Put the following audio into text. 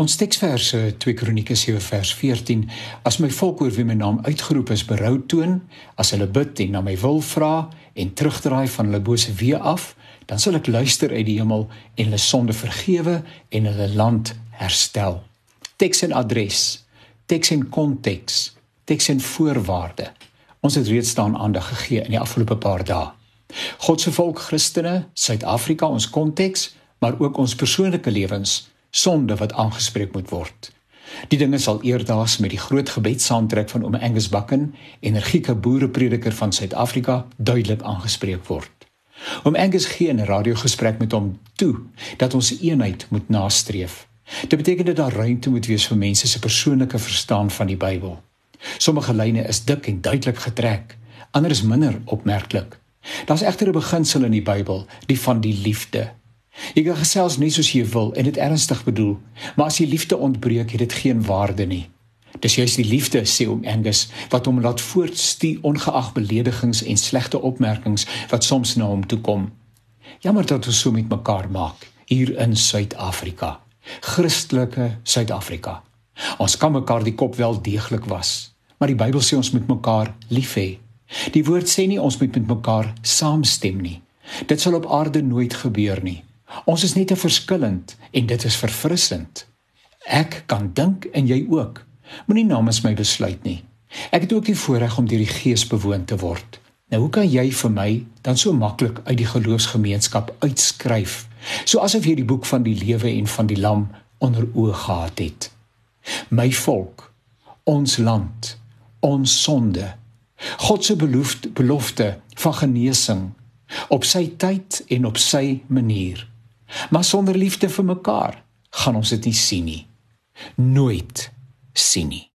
Ons teksverse 2 Kronieke 7 vers 14 As my volk oor wie my naam uitgeroep is berou toon, as hulle bid en na my wil vra en terugdraai van hulle bose weë af, dan sal ek luister uit die hemel en hulle sonde vergewe en hulle land herstel. Teks en adres, teks en konteks, teks en voorwaarde. Ons het reeds daaraan aandag gegee in die afgelope paar dae. God se volk Christene, Suid-Afrika ons konteks, maar ook ons persoonlike lewens, sonde wat aangespreek moet word. Die dinge sal eerdags met die groot gebed saamtrek van Oom Angus Bakken, energieke boereprediker van Suid-Afrika, duidelik aangespreek word. Oom Angus gee in 'n radiogesprek met hom toe dat ons eenheid moet nastreef. Dit beteken dat daar ruimte moet wees vir mense se persoonlike verstaan van die Bybel. Sommige lyne is dik en duidelik getrek, ander is minder opmerklik. Daar's egter 'n beginsel in die Bybel, die van die liefde. Jy kan gesels net soos jy wil en dit ernstig bedoel, maar as die liefde ontbreek, het dit geen waarde nie. Dis juist die liefde sê om Angus wat hom laat voortstuur ongeag beledigings en slegte opmerkings wat soms na hom toe kom. Jammer dat ons so met mekaar maak hier in Suid-Afrika. Christelike Suid-Afrika. Ons kan mekaar die kop wel deeglik was, maar die Bybel sê ons moet mekaar lief hê. Die woord sê nie ons moet met mekaar saamstem nie. Dit sal op aarde nooit gebeur nie. Ons is net te verskillend en dit is verfrissend. Ek kan dink en jy ook. Moenie namens my besluit nie. Ek het ook die voorreg om deur die Gees bewoon te word. Nou hoe kan jy vir my dan so maklik uit die geloofsgemeenskap uitskryf, soos of jy die boek van die lewe en van die lam onder oë gehad het? My volk, ons land, ons sonde. God se belofte, belofte van genesing op sy tyd en op sy manier. Maar sonder liefde vir mekaar gaan ons dit nie sien nie. Nooit sien nie.